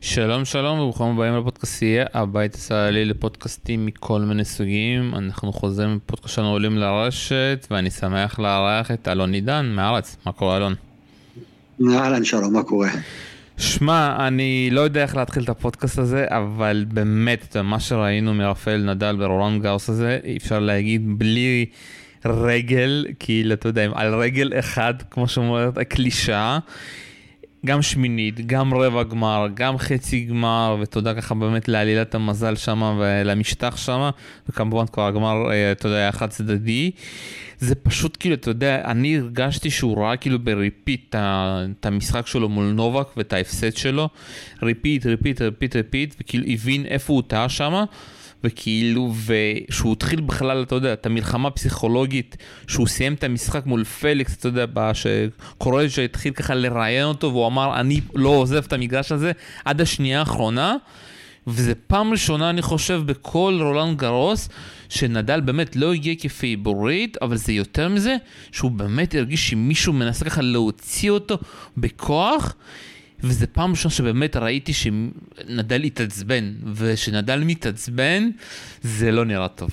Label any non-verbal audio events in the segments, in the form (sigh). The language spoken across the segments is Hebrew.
שלום שלום וברוכים הבאים לפודקאסטייה, הבית הישראלי לפודקאסטים מכל מיני סוגים. אנחנו חוזרים מפודקאסט שלנו עולים לרשת, ואני שמח לארח את אלון עידן מארץ. מה קורה אלון? אהלן שלום, מה קורה? שמע, אני לא יודע איך להתחיל את הפודקאסט הזה, אבל באמת, מה שראינו מרפאל נדל ורולנד גאוס הזה, אפשר להגיד בלי רגל, כאילו, אתה יודע, על רגל אחד, כמו שאומרת הקלישאה. גם שמינית, גם רבע גמר, גם חצי גמר, ותודה ככה באמת לעלילת המזל שם ולמשטח שם, וכמובן כבר הגמר, אה, אתה יודע, היה חד צדדי. זה פשוט כאילו, אתה יודע, אני הרגשתי שהוא ראה כאילו ב repeat את המשחק שלו מול נובק ואת ההפסד שלו, repeat, repeat, repeat, repeat, וכאילו הבין איפה הוא טעה שם. וכאילו, ושהוא התחיל בכלל, אתה יודע, את המלחמה הפסיכולוגית, שהוא סיים את המשחק מול פליקס, אתה יודע, שקורטחה התחיל ככה לראיין אותו, והוא אמר, אני לא עוזב את המגרש הזה עד השנייה האחרונה. וזה פעם ראשונה, אני חושב, בכל רולנד גרוס, שנדל באמת לא הגיע כפייבוריט, אבל זה יותר מזה, שהוא באמת הרגיש שמישהו מנסה ככה להוציא אותו בכוח. וזה פעם ראשונה שבאמת ראיתי שנדל התעצבן, ושנדל מתעצבן, זה לא נראה טוב.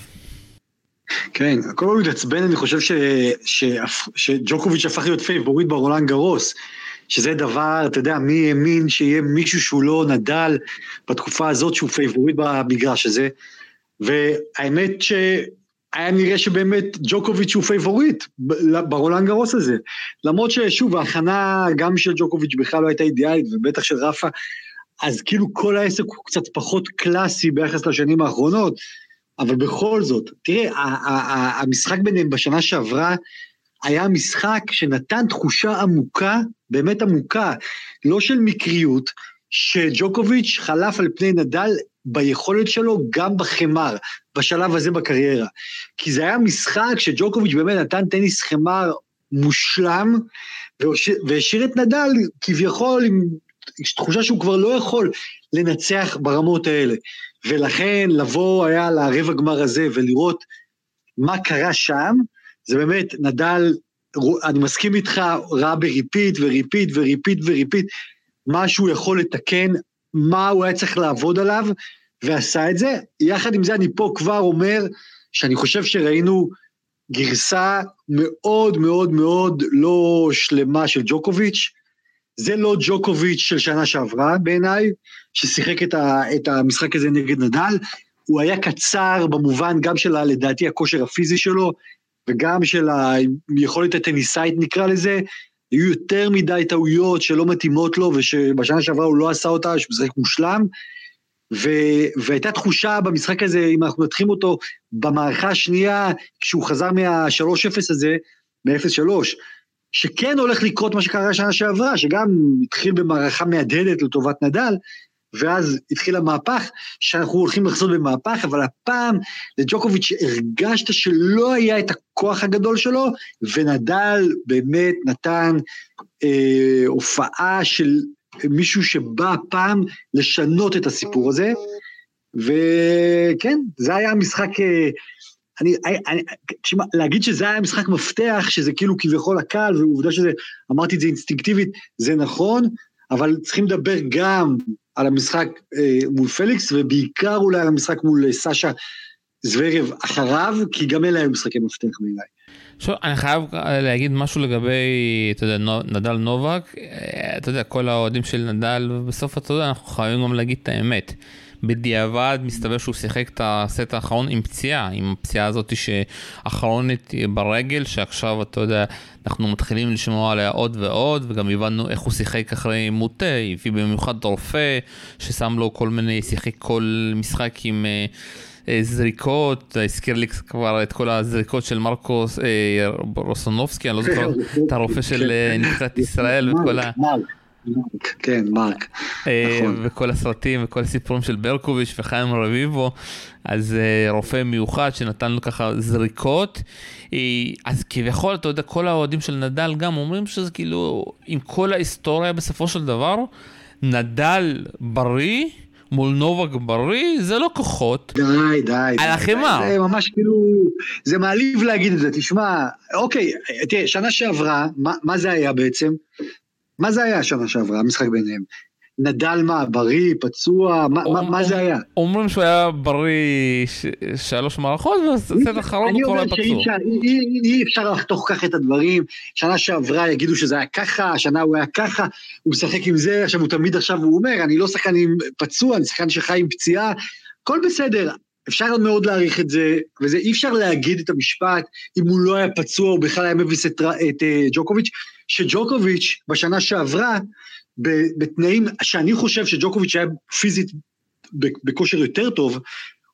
כן, כל פעם מתעצבן, אני חושב ש, ש, שג'וקוביץ' הפך להיות פייבוריט ברולנד גרוס. שזה דבר, אתה יודע, מי האמין שיהיה מישהו שהוא לא נדל בתקופה הזאת שהוא פייבוריט במגרש הזה. והאמת ש... היה נראה שבאמת ג'וקוביץ' הוא פייבוריט ברולנד גרוס הזה. למרות ששוב, ההכנה גם של ג'וקוביץ' בכלל לא הייתה אידיאלית, ובטח של רפה, אז כאילו כל העסק הוא קצת פחות קלאסי ביחס לשנים האחרונות, אבל בכל זאת, תראה, המשחק ביניהם בשנה שעברה היה משחק שנתן תחושה עמוקה, באמת עמוקה, לא של מקריות, שג'וקוביץ' חלף על פני נדל ביכולת שלו גם בחמר, בשלב הזה בקריירה. כי זה היה משחק שג'וקוביץ' באמת נתן טניס חמר מושלם, והשאיר את נדל כביכול עם תחושה שהוא כבר לא יכול לנצח ברמות האלה. ולכן לבוא היה לרבע גמר הזה ולראות מה קרה שם, זה באמת, נדל, אני מסכים איתך, ראה בריפיט וריפיט וריפיט וריפיט, מה שהוא יכול לתקן, מה הוא היה צריך לעבוד עליו, ועשה את זה. יחד עם זה אני פה כבר אומר שאני חושב שראינו גרסה מאוד מאוד מאוד לא שלמה של ג'וקוביץ'. זה לא ג'וקוביץ' של שנה שעברה בעיניי, ששיחק את, ה, את המשחק הזה נגד נדל. הוא היה קצר במובן גם של, לדעתי, הכושר הפיזי שלו, וגם של היכולת הטניסאית נקרא לזה. היו יותר מדי טעויות שלא מתאימות לו, ושבשנה שעברה הוא לא עשה אותה, משחק מושלם. ו... והייתה תחושה במשחק הזה, אם אנחנו נתחיל אותו במערכה השנייה, כשהוא חזר מה-3-0 הזה, מ-0-3, שכן הולך לקרות מה שקרה שנה שעברה, שגם התחיל במערכה מהדהדת לטובת נדל, ואז התחיל המהפך, שאנחנו הולכים לחזור במהפך, אבל הפעם לג'וקוביץ' הרגשת שלא היה את הכוח הגדול שלו, ונדל באמת נתן אה, הופעה של מישהו שבא פעם לשנות את הסיפור הזה, וכן, זה היה המשחק, אה, אני, אני, תשמע, להגיד שזה היה משחק מפתח, שזה כאילו כביכול הקל, ועובדה שזה, אמרתי את זה אינסטינקטיבית, זה נכון, אבל צריכים לדבר גם על המשחק אה, מול פליקס, ובעיקר אולי על המשחק מול סאשה זוורב אחריו, כי גם אלה היו משחקי מפתח בעיניי. עכשיו, אני חייב להגיד משהו לגבי, אתה יודע, נדל נובק, אה, אתה יודע, כל האוהדים של נדל, ובסוף אתה יודע, אנחנו חייבים גם להגיד את האמת. בדיעבד מסתבר שהוא שיחק את הסט האחרון עם פציעה, עם הפציעה הזאת שאחרונת ברגל, שעכשיו אתה יודע, אנחנו מתחילים לשמוע עליה עוד ועוד, וגם הבנו איך הוא שיחק אחרי מוטה, הביא במיוחד רופא, ששם לו כל מיני, שיחק כל משחק עם... אה, זריקות, הזכיר לי כבר את כל הזריקות של מרקוס אה, רוסונובסקי, אני לא זוכר (laughs) את הרופא של אה, נבחרת ישראל וכל ה... (laughs) כן, מרק, נכון. וכל הסרטים וכל הסיפורים של ברקוביץ' וחיים רביבו, אז רופא מיוחד שנתן לו ככה זריקות, אז כביכול, אתה יודע, כל האוהדים של נדל גם אומרים שזה כאילו, עם כל ההיסטוריה בסופו של דבר, נדל בריא, מול נובק בריא, זה לא כוחות. די, די. על החמר. זה ממש כאילו, זה מעליב להגיד את זה, תשמע, אוקיי, תראה, שנה שעברה, מה, מה זה היה בעצם? מה זה היה שנה שעברה, המשחק ביניהם? נדל מה, בריא, פצוע, מה, מה, מה זה היה? אומרים שהוא היה בריא ש... שלוש מערכות, ובסט האחרון הוא כבר היה פצוע. אני אומר שאי אפשר לחתוך ככה את הדברים, שנה שעברה יגידו שזה היה ככה, השנה הוא היה ככה, הוא משחק עם זה, עכשיו הוא תמיד עכשיו, הוא אומר, אני לא שחקן עם פצוע, אני שחקן שחי עם פציעה, הכל בסדר, אפשר מאוד להעריך את זה, וזה אי אפשר להגיד את המשפט, אם הוא לא היה פצוע, הוא בכלל היה מביס את, את uh, ג'וקוביץ', שג'וקוביץ' בשנה שעברה, בתנאים שאני חושב שג'וקוביץ' היה פיזית בכושר יותר טוב,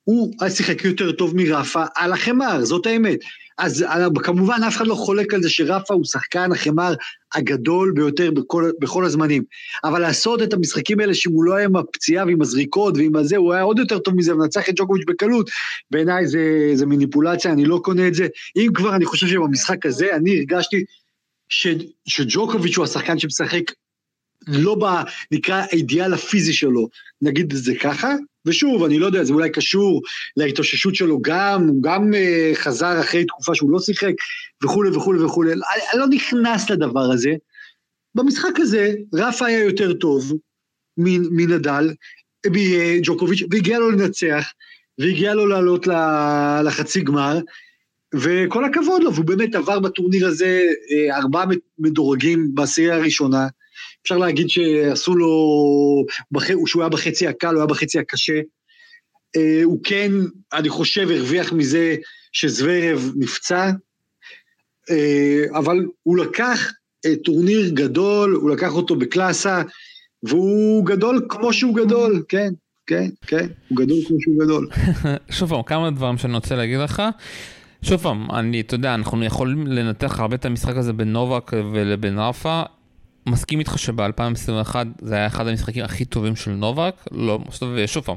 הוא היה שיחק יותר טוב מרפה על החמר, זאת האמת. אז כמובן אף אחד לא חולק על זה שרפה הוא שחקן החמר הגדול ביותר בכל, בכל הזמנים. אבל לעשות את המשחקים האלה שהוא לא היה עם הפציעה ועם הזריקות ועם הזה, הוא היה עוד יותר טוב מזה ונצח את ג'וקוביץ' בקלות, בעיניי זה, זה מניפולציה, אני לא קונה את זה. אם כבר, אני חושב שבמשחק הזה, אני הרגשתי ש, שג'וקוביץ' הוא השחקן שמשחק לא בנקרא האידיאל הפיזי שלו, נגיד את זה ככה, ושוב, אני לא יודע, זה אולי קשור להתאוששות שלו גם, הוא גם uh, חזר אחרי תקופה שהוא לא שיחק, וכולי וכולי וכולי, אני לא נכנס לדבר הזה. במשחק הזה, רפה היה יותר טוב מנדל, מג'וקוביץ', והגיע לו לנצח, והגיע לו לעלות לחצי גמר, וכל הכבוד לו, והוא באמת עבר בטורניר הזה אה, ארבעה מדורגים בעשירייה הראשונה, אפשר להגיד שעשו לו, שהוא היה בחצי הקל, הוא היה בחצי הקשה. אה, הוא כן, אני חושב, הרוויח מזה שזוורב נפצע, אה, אבל הוא לקח טורניר גדול, הוא לקח אותו בקלאסה, והוא גדול כמו שהוא גדול, כן, כן, כן, הוא גדול כמו שהוא גדול. (laughs) שוב כמה דברים שאני רוצה להגיד לך. שוב פעם, אני, אתה יודע, אנחנו יכולים לנתח הרבה את המשחק הזה בין נובק ולבין רפה. מסכים איתך שב-2021 זה היה אחד המשחקים הכי טובים של נובק, לא, שוב פעם,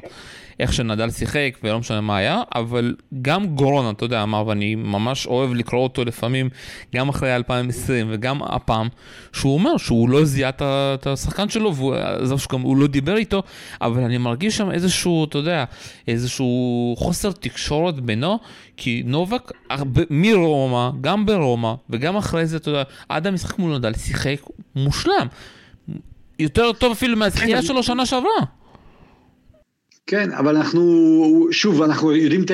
איך שנדל שיחק ולא משנה מה היה, אבל גם גורונה, אתה יודע, אמר, ואני ממש אוהב לקרוא אותו לפעמים, גם אחרי 2020 וגם הפעם, שהוא אומר שהוא לא זיהה את השחקן שלו, ועזוב שגם הוא לא דיבר איתו, אבל אני מרגיש שם איזשהו, אתה יודע, איזשהו חוסר תקשורת בינו, כי נובק מרומא, גם ברומא, וגם אחרי זה, אתה יודע, עד המשחק מול נדל שיחק מושלם. יותר טוב אפילו מהזכייה כן, שלו שנה שעברה. כן, אבל אנחנו, שוב, אנחנו יודעים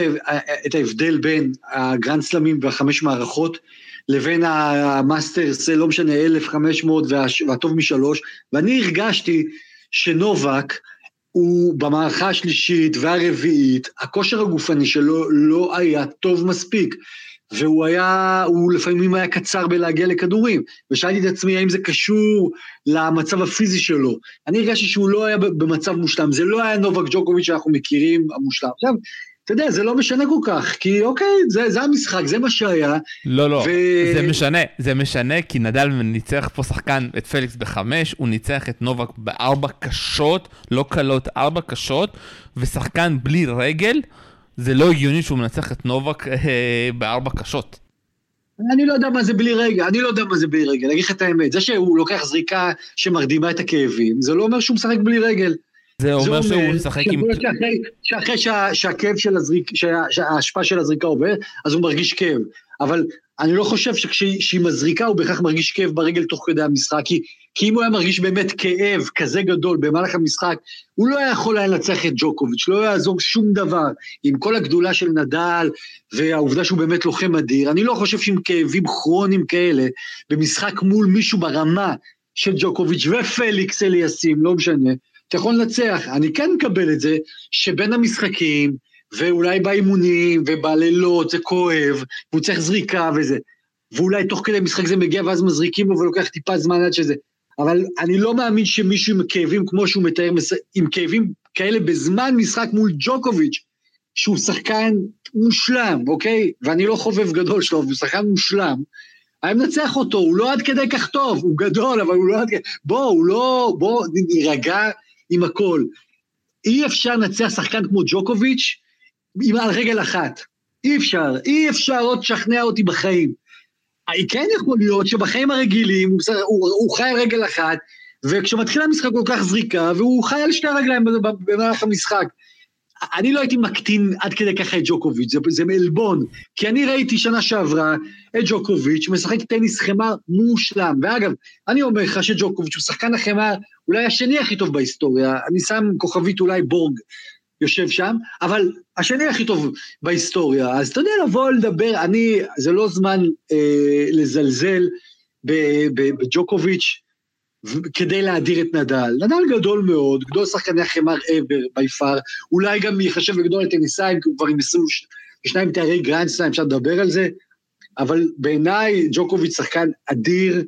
את ההבדל בין הגרנד סלמים והחמש מערכות לבין המאסטרס, לא משנה, 1,500 והטוב משלוש, ואני הרגשתי שנובק הוא במערכה השלישית והרביעית, הכושר הגופני שלו לא היה טוב מספיק. והוא היה, הוא לפעמים היה קצר בלהגיע לכדורים, ושאלתי את עצמי האם זה קשור למצב הפיזי שלו. אני הרגשתי שהוא לא היה במצב מושלם, זה לא היה נובק ג'וקוביץ' שאנחנו מכירים המושלם. עכשיו, אתה יודע, זה לא משנה כל כך, כי אוקיי, זה, זה המשחק, זה מה שהיה. לא, לא, ו... זה משנה, זה משנה, כי נדל ניצח פה שחקן את פליקס בחמש, הוא ניצח את נובק בארבע קשות, לא קלות, ארבע קשות, ושחקן בלי רגל. זה לא הגיוני שהוא מנצח את נובק אה, בארבע קשות. אני לא יודע מה זה בלי רגע, אני לא יודע מה זה בלי רגל, אני אגיד לך את האמת, זה שהוא לוקח זריקה שמרדימה את הכאבים, זה לא אומר שהוא משחק בלי רגל. זה אומר שהוא משחק עם... שאחרי שהכאב של הזריקה, שההשפעה של הזריקה עובר, אז הוא מרגיש כאב. אבל אני לא חושב שכשהיא מזריקה הוא בהכרח מרגיש כאב ברגל תוך כדי המשחק, כי, כי אם הוא היה מרגיש באמת כאב כזה גדול במהלך המשחק, הוא לא היה יכול היה לנצח את ג'וקוביץ', לא יעזור שום דבר. עם כל הגדולה של נדל והעובדה שהוא באמת לוחם אדיר, אני לא חושב שעם כאבים כרוניים כאלה, במשחק מול מישהו ברמה של ג'וקוביץ' ופליקס אליאסים, לא משנה, אתה יכול לנצח. אני כן מקבל את זה שבין המשחקים, ואולי באימונים ובלילות זה כואב, והוא צריך זריקה וזה. ואולי תוך כדי משחק זה מגיע ואז מזריקים לו ולוקח טיפה זמן עד שזה. אבל אני לא מאמין שמישהו עם כאבים כמו שהוא מתאר, עם כאבים כאלה בזמן משחק מול ג'וקוביץ', שהוא שחקן מושלם, אוקיי? ואני לא חובב גדול שלו, הוא שחקן מושלם. אני מנצח אותו, הוא לא עד כדי כך טוב, הוא גדול, אבל הוא לא עד כדי... בוא, הוא לא... בוא נירגע עם הכל. אי אפשר לנצח שחקן כמו ג'וקוביץ' עם על רגל אחת. אי אפשר, אי אפשר עוד לשכנע אותי בחיים. כן יכול להיות שבחיים הרגילים הוא, הוא, הוא חי על רגל אחת, וכשמתחיל המשחק הוא לוקח זריקה, והוא חי על שתי הרגליים במהלך המשחק. אני לא הייתי מקטין עד כדי ככה את ג'וקוביץ', זה, זה מעלבון. כי אני ראיתי שנה שעברה את ג'וקוביץ' משחק טניס חמר מושלם. ואגב, אני אומר לך שג'וקוביץ' הוא שחקן החמר אולי השני הכי טוב בהיסטוריה, אני שם כוכבית אולי בורג יושב שם, אבל השני הכי טוב בהיסטוריה. אז אתה יודע, לבוא לדבר, אני, זה לא זמן אה, לזלזל בג'וקוביץ', כדי להדיר את נדל. נדל גדול מאוד, גדול שחקני החמר ever, by far, אולי גם ייחשב לגדול הטניסאים, כי הוא כבר עם 22 תארי גרנדסליים, אפשר לדבר על זה, אבל בעיניי ג'וקוביץ' שחקן אדיר,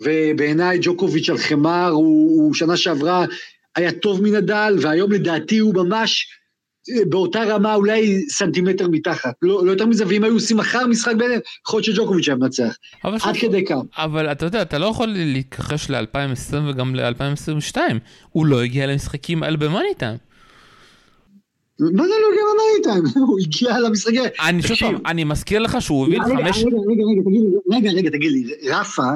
ובעיניי ג'וקוביץ' על חמר, הוא, הוא שנה שעברה היה טוב מנדל, והיום לדעתי הוא ממש באותה רמה אולי סנטימטר מתחת, לא, לא יותר מזה, ואם היו עושים מחר משחק ביניהם, יכול להיות שג'וקוביץ' היה מנצח, עד כדי כך. אבל אתה יודע, אתה לא יכול להתכחש ל-2020 וגם ל-2022, הוא לא הגיע למשחקים על במאני טיים. מה זה לא הגיע למאני טיים? (laughs) הוא הגיע למשחקים. אני שוב פעם, אני מזכיר לך שהוא הוביל חמש... רגע, רגע, רגע, תגיד לי, רפה,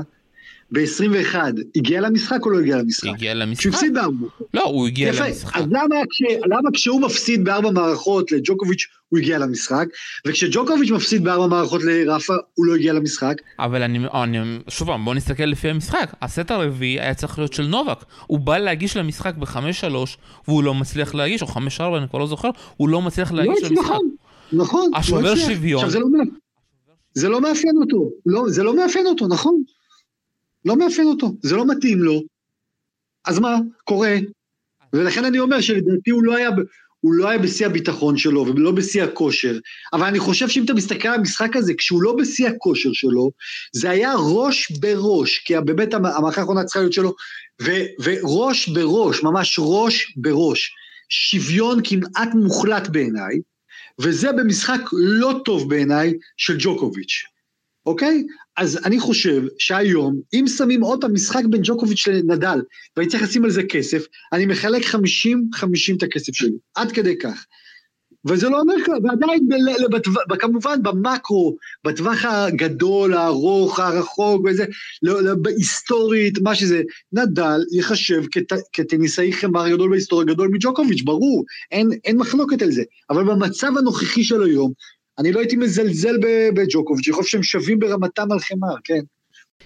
ב-21, הגיע למשחק או לא הגיע למשחק? הגיע למשחק. שהוא הפסיד בארבע. לא, הוא הגיע יפה. למשחק. אז למה, כש, למה כשהוא מפסיד בארבע מערכות לג'וקוביץ' הוא הגיע למשחק, וכשג'וקוביץ' מפסיד בארבע מערכות לרפה הוא לא הגיע למשחק? אבל אני, אני שוב פעם, בוא נסתכל לפי המשחק. הסט הרביעי היה צריך להיות של נובק. הוא בא להגיש למשחק ב-5-3, והוא לא מצליח להגיש, או 5-4, אני כבר לא זוכר, הוא לא מצליח להגיש לא, למשחק. נכון, נכון. השובר לא. שוויון. עכשיו זה לא, זה לא מאפיין אותו, לא, זה לא מאפיין אותו, נכון? לא מאפיין אותו, זה לא מתאים לו. אז מה, קורה. ולכן אני אומר שלדעתי הוא לא היה, הוא לא היה בשיא הביטחון שלו ולא בשיא הכושר, אבל אני חושב שאם אתה מסתכל על המשחק הזה, כשהוא לא בשיא הכושר שלו, זה היה ראש בראש, כי באמת המערכה האחרונה צריכה להיות שלו, ו, וראש בראש, ממש ראש בראש. שוויון כמעט מוחלט בעיניי, וזה במשחק לא טוב בעיניי של ג'וקוביץ'. אוקיי? אז אני חושב שהיום, אם שמים עוד פעם משחק בין ג'וקוביץ' לנדל, ואני צריך לשים על זה כסף, אני מחלק 50-50 את הכסף שלי, עד כדי כך. וזה לא אומר ככה, ועדיין, ב- כמובן במקרו, בטווח הגדול, הארוך, הרחוק, וזה, לא, לא, בהיסטורית, מה שזה, נדל ייחשב כט, כטניסאי חמר גדול בהיסטוריה, גדול מג'וקוביץ', ברור, אין, אין מחלוקת על זה. אבל במצב הנוכחי של היום, אני לא הייתי מזלזל בג'וקוביץ', אני חושב שהם שווים ברמתם על חמר, כן.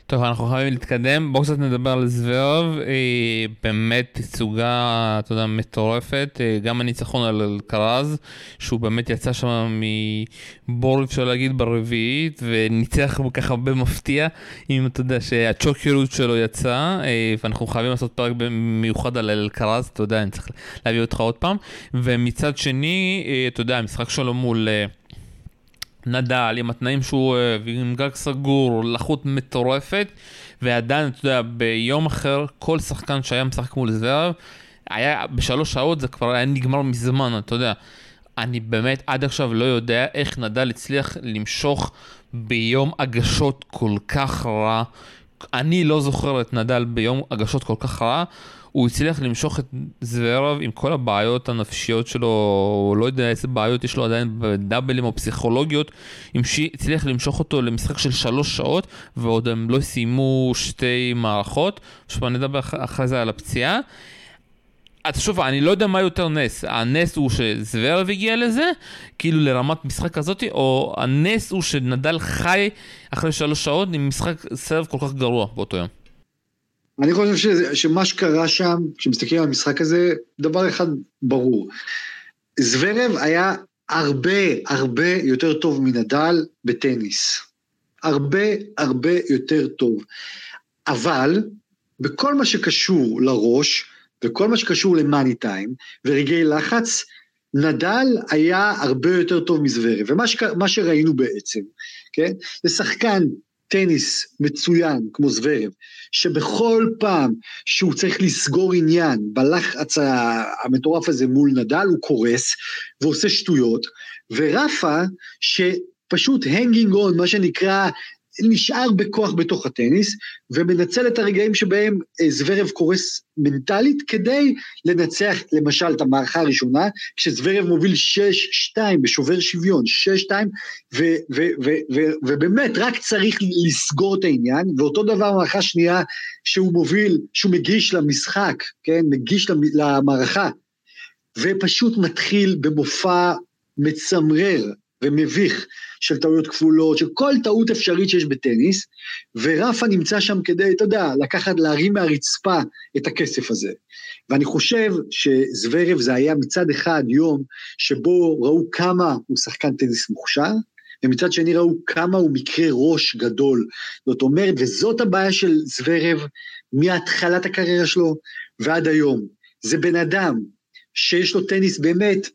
טוב, אנחנו חייבים להתקדם, בואו קצת נדבר על זוורב, אה, באמת תצוגה, אתה יודע, מטורפת, אה, גם הניצחון על אלקרז, שהוא באמת יצא שם מבור, אפשר להגיד, ברביעית, וניצח ככה במפתיע, אם אתה יודע שהצ'וקריות שלו יצא, אה, ואנחנו חייבים לעשות פרק מיוחד על אלקרז, אתה יודע, אני צריך להביא אותך עוד פעם, ומצד שני, אתה יודע, המשחק שלו מול... אה, נדל, עם התנאים שהוא אוהב, עם גג סגור, לחות מטורפת, ועדיין, אתה יודע, ביום אחר, כל שחקן שהיה משחק מול זוורב, היה בשלוש שעות זה כבר היה נגמר מזמן, אתה יודע. אני באמת עד עכשיו לא יודע איך נדל הצליח למשוך ביום הגשות כל כך רע. אני לא זוכר את נדל ביום הגשות כל כך רע. הוא הצליח למשוך את זוורב עם כל הבעיות הנפשיות שלו, לא יודע איזה בעיות יש לו עדיין בדאבלים או פסיכולוגיות, הצליח למשוך אותו למשחק של שלוש שעות, ועוד הם לא סיימו שתי מערכות, שוב אני אדבר אחרי זה על הפציעה. אז שוב, אני לא יודע מה יותר נס, הנס הוא שזוורב הגיע לזה, כאילו לרמת משחק כזאת, או הנס הוא שנדל חי אחרי שלוש שעות עם משחק סרב כל כך גרוע באותו יום. אני חושב שזה, שמה שקרה שם, כשמסתכלים על המשחק הזה, דבר אחד ברור. זוורב היה הרבה הרבה יותר טוב מנדל בטניס. הרבה הרבה יותר טוב. אבל בכל מה שקשור לראש, וכל מה שקשור למאני טיים, ורגעי לחץ, נדל היה הרבה יותר טוב מזוורב. ומה ש... שראינו בעצם, כן? זה שחקן טניס מצוין כמו זוורב, שבכל פעם שהוא צריך לסגור עניין בלחץ המטורף הזה מול נדל, הוא קורס ועושה שטויות, ורפה שפשוט הנגינג און, מה שנקרא, נשאר בכוח בתוך הטניס, ומנצל את הרגעים שבהם אה, זוורב קורס מנטלית, כדי לנצח למשל את המערכה הראשונה, כשזוורב מוביל 6-2 בשובר שוויון, 6-2, ובאמת רק צריך לסגור את העניין, ואותו דבר במערכה שנייה שהוא מוביל, שהוא מגיש למשחק, כן, מגיש למערכה, ופשוט מתחיל במופע מצמרר ומביך של טעויות כפולות, של כל טעות אפשרית שיש בטניס, ורפה נמצא שם כדי, אתה יודע, לקחת, להרים מהרצפה את הכסף הזה. ואני חושב שזוורב זה היה מצד אחד יום שבו ראו כמה הוא שחקן טניס מוכשר, ומצד שני ראו כמה הוא מקרה ראש גדול. זאת אומרת, וזאת הבעיה של זוורב מהתחלת הקריירה שלו ועד היום. זה בן אדם שיש לו טניס באמת,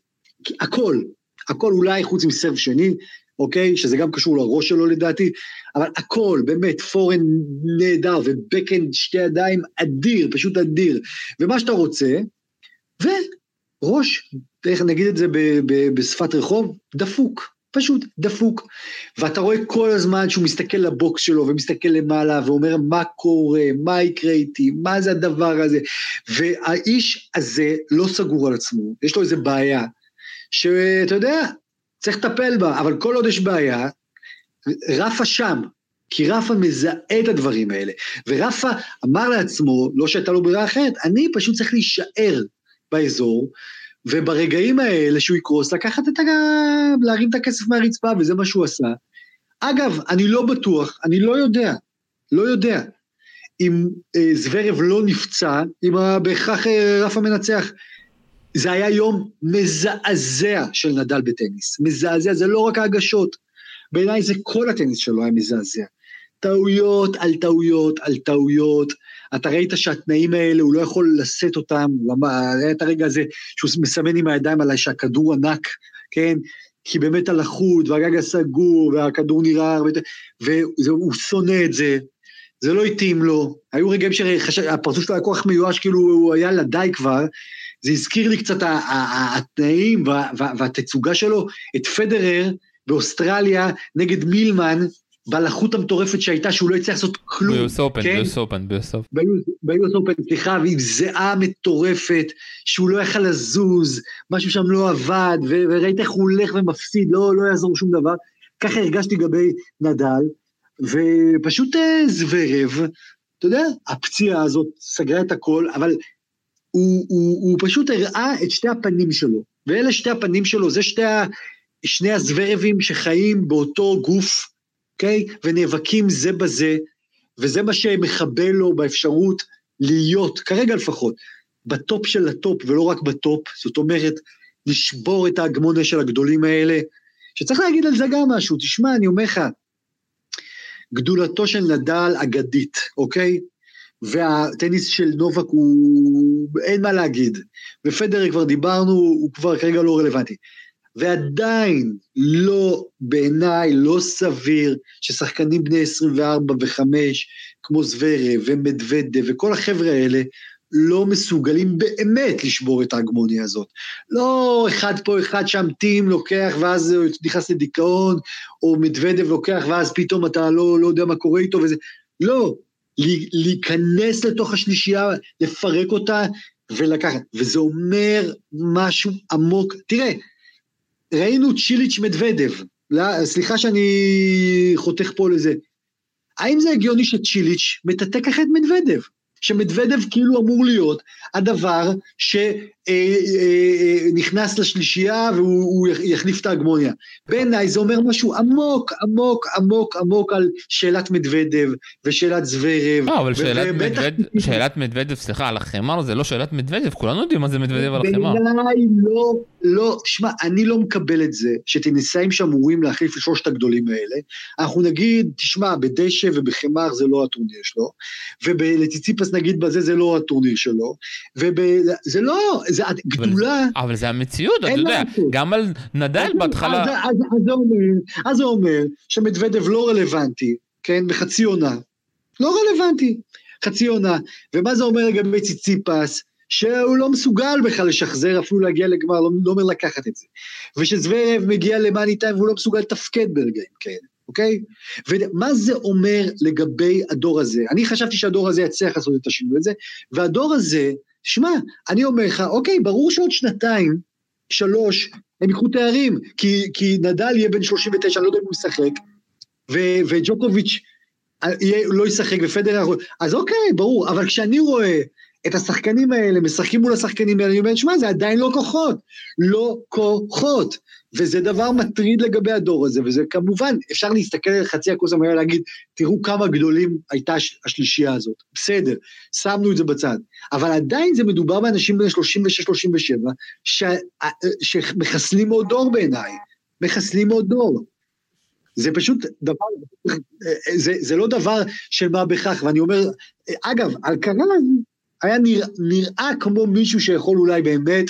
הכל, הכל אולי חוץ מסרב שני, אוקיי? שזה גם קשור לראש שלו לדעתי, אבל הכל, באמת, פורן נהדר ובקאנד שתי ידיים אדיר, פשוט אדיר. ומה שאתה רוצה, וראש, איך נגיד את זה ב- ב- בשפת רחוב, דפוק. פשוט דפוק. ואתה רואה כל הזמן שהוא מסתכל לבוקס שלו ומסתכל למעלה ואומר מה קורה, מה יקרה איתי, מה זה הדבר הזה. והאיש הזה לא סגור על עצמו, יש לו איזה בעיה, שאתה יודע, צריך לטפל בה, אבל כל עוד יש בעיה, רפה שם, כי רפה מזהה את הדברים האלה. ורפה אמר לעצמו, לא שהייתה לו ברירה אחרת, אני פשוט צריך להישאר באזור, וברגעים האלה שהוא יקרוס, לקחת את ה... להרים את הכסף מהרצפה, וזה מה שהוא עשה. אגב, אני לא בטוח, אני לא יודע, לא יודע, אם אה, זוורב לא נפצע, אם בהכרח אה, רפה מנצח. זה היה יום מזעזע של נדל בטניס, מזעזע, זה לא רק ההגשות, בעיניי זה כל הטניס שלו היה מזעזע. טעויות על טעויות על טעויות, אתה ראית שהתנאים האלה, הוא לא יכול לשאת אותם, היה את הרגע הזה שהוא מסמן עם הידיים עליי שהכדור ענק, כן? כי באמת הלחות והגג הסגור והכדור נראה הרבה יותר, והוא שונא את זה, זה לא התאים לו. היו רגעים שהפרצוף שלו היה כל כך מיואש, כאילו הוא היה לדי כבר, זה הזכיר לי קצת התנאים והתצוגה שלו, את פדרר באוסטרליה נגד מילמן, בלחות המטורפת שהייתה, שהוא לא הצליח לעשות כלום. ביוס אופן, כן? ביוס אופן, ביוס אופן. ביוס אופן, סליחה, ועם זיעה מטורפת, שהוא לא יכל לזוז, משהו שם לא עבד, וראית איך הוא הולך ומפסיד, לא, לא יעזור שום דבר. ככה הרגשתי לגבי נדל, ופשוט אה, זוורב, אתה יודע, הפציעה הזאת סגרה את הכל, אבל הוא, הוא, הוא פשוט הראה את שתי הפנים שלו, ואלה שתי הפנים שלו, זה שתי ה... שני הזוורבים שחיים באותו גוף, אוקיי? Okay? ונאבקים זה בזה, וזה מה שמחבל לו באפשרות להיות, כרגע לפחות, בטופ של הטופ ולא רק בטופ, זאת אומרת, לשבור את ההגמוניה של הגדולים האלה, שצריך להגיד על זה גם משהו, תשמע, אני אומר לך, גדולתו של נדל אגדית, אוקיי? והטניס של נובק הוא, אין מה להגיד. ופדרר כבר דיברנו, הוא כבר כרגע לא רלוונטי. ועדיין לא, בעיניי, לא סביר ששחקנים בני 24 ו-5, כמו זוורה ומדוודה וכל החבר'ה האלה, לא מסוגלים באמת לשבור את ההגמוניה הזאת. לא אחד פה, אחד שם, טים לוקח ואז הוא נכנס לדיכאון, או מדוודב לוקח ואז פתאום אתה לא, לא יודע מה קורה איתו וזה. לא, להיכנס לתוך השלישייה, לפרק אותה ולקחת. וזה אומר משהו עמוק. תראה, ראינו צ'יליץ' מדוודב, סליחה שאני חותך פה לזה. האם זה הגיוני שצ'יליץ' מטאטא ככה את מדוודב? שמדוודב כאילו אמור להיות הדבר שנכנס לשלישייה והוא יחליף את ההגמוניה. בעיניי זה אומר משהו עמוק, עמוק, עמוק, עמוק על שאלת מדוודב ושאלת זוורב. לא, אבל שאלת מדוודב, סליחה, על החמר זה לא שאלת מדוודב, כולנו יודעים מה זה מדוודב על החמר. בעיניי לא, לא, שמע, אני לא מקבל את זה שטניסאים שאמורים להחליף לשלושת הגדולים האלה. אנחנו נגיד, תשמע, בדשא ובחמר זה לא הטורניר שלו, ולציציפס נגיד בזה זה לא הטורניר שלו, וזה לא, זה גדולה. אבל זה המציאות, אתה יודע, גם על נדל בהתחלה. אז זה אומר שמדוודב לא רלוונטי, כן, בחצי עונה. לא רלוונטי, חצי עונה. ומה זה אומר לגבי ציציפס? שהוא לא מסוגל בכלל לשחזר, אפילו להגיע לגמר, לא, לא אומר לקחת את זה. ושזוורב מגיע למאני טיים והוא לא מסוגל לתפקד ברגעים כאלה. אוקיי? ומה זה אומר לגבי הדור הזה? אני חשבתי שהדור הזה יצליח לעשות את השינוי הזה, והדור הזה, שמע, אני אומר לך, אוקיי, ברור שעוד שנתיים, שלוש, הם ייקחו תארים, כי, כי נדל יהיה בן 39, אני לא יודע אם הוא ישחק, ו- וג'וקוביץ' יהיה, לא ישחק, ופדר, אז אוקיי, ברור, אבל כשאני רואה את השחקנים האלה, משחקים מול השחקנים האלה, אני אומר, שמע, זה עדיין לא כוחות, לא כוחות. וזה דבר מטריד לגבי הדור הזה, וזה כמובן, אפשר להסתכל על חצי הכוס המלא ולהגיד, תראו כמה גדולים הייתה השלישייה הזאת. בסדר, שמנו את זה בצד. אבל עדיין זה מדובר באנשים בני 36-37, שמחסלים עוד דור בעיניי. מחסלים עוד דור. זה פשוט דבר, זה, זה לא דבר של מה בכך, ואני אומר, אגב, על קרן היה נראה, נראה כמו מישהו שיכול אולי באמת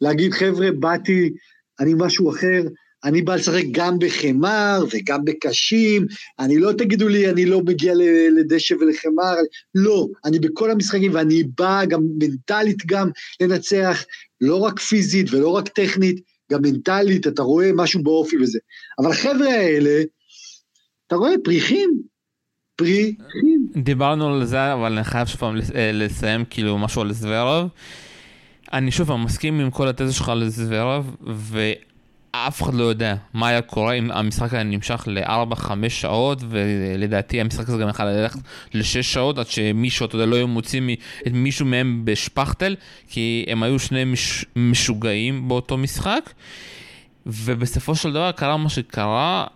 להגיד, חבר'ה, באתי, אני משהו אחר, אני בא לשחק גם בחמר וגם בקשים, אני לא תגידו לי, אני לא מגיע לדשא ולחמר, לא, אני בכל המשחקים ואני בא גם מנטלית גם לנצח, לא רק פיזית ולא רק טכנית, גם מנטלית, אתה רואה משהו באופי וזה. אבל החבר'ה האלה, אתה רואה פריחים, פריחים. דיברנו על זה, אבל אני חייב שוב פעם אה, לסיים כאילו משהו על זוורוב. אני שוב מסכים עם כל התזה שלך על זוורוב, ואף אחד לא יודע מה היה קורה אם המשחק היה נמשך ל-4-5 שעות, ולדעתי המשחק הזה גם יכול ללכת ל-6 שעות, עד שמישהו, אתה יודע, לא היו מוצאים את מישהו מהם בשפכטל, כי הם היו שני מש... משוגעים באותו משחק. ובסופו של דבר קרה מה שקרה,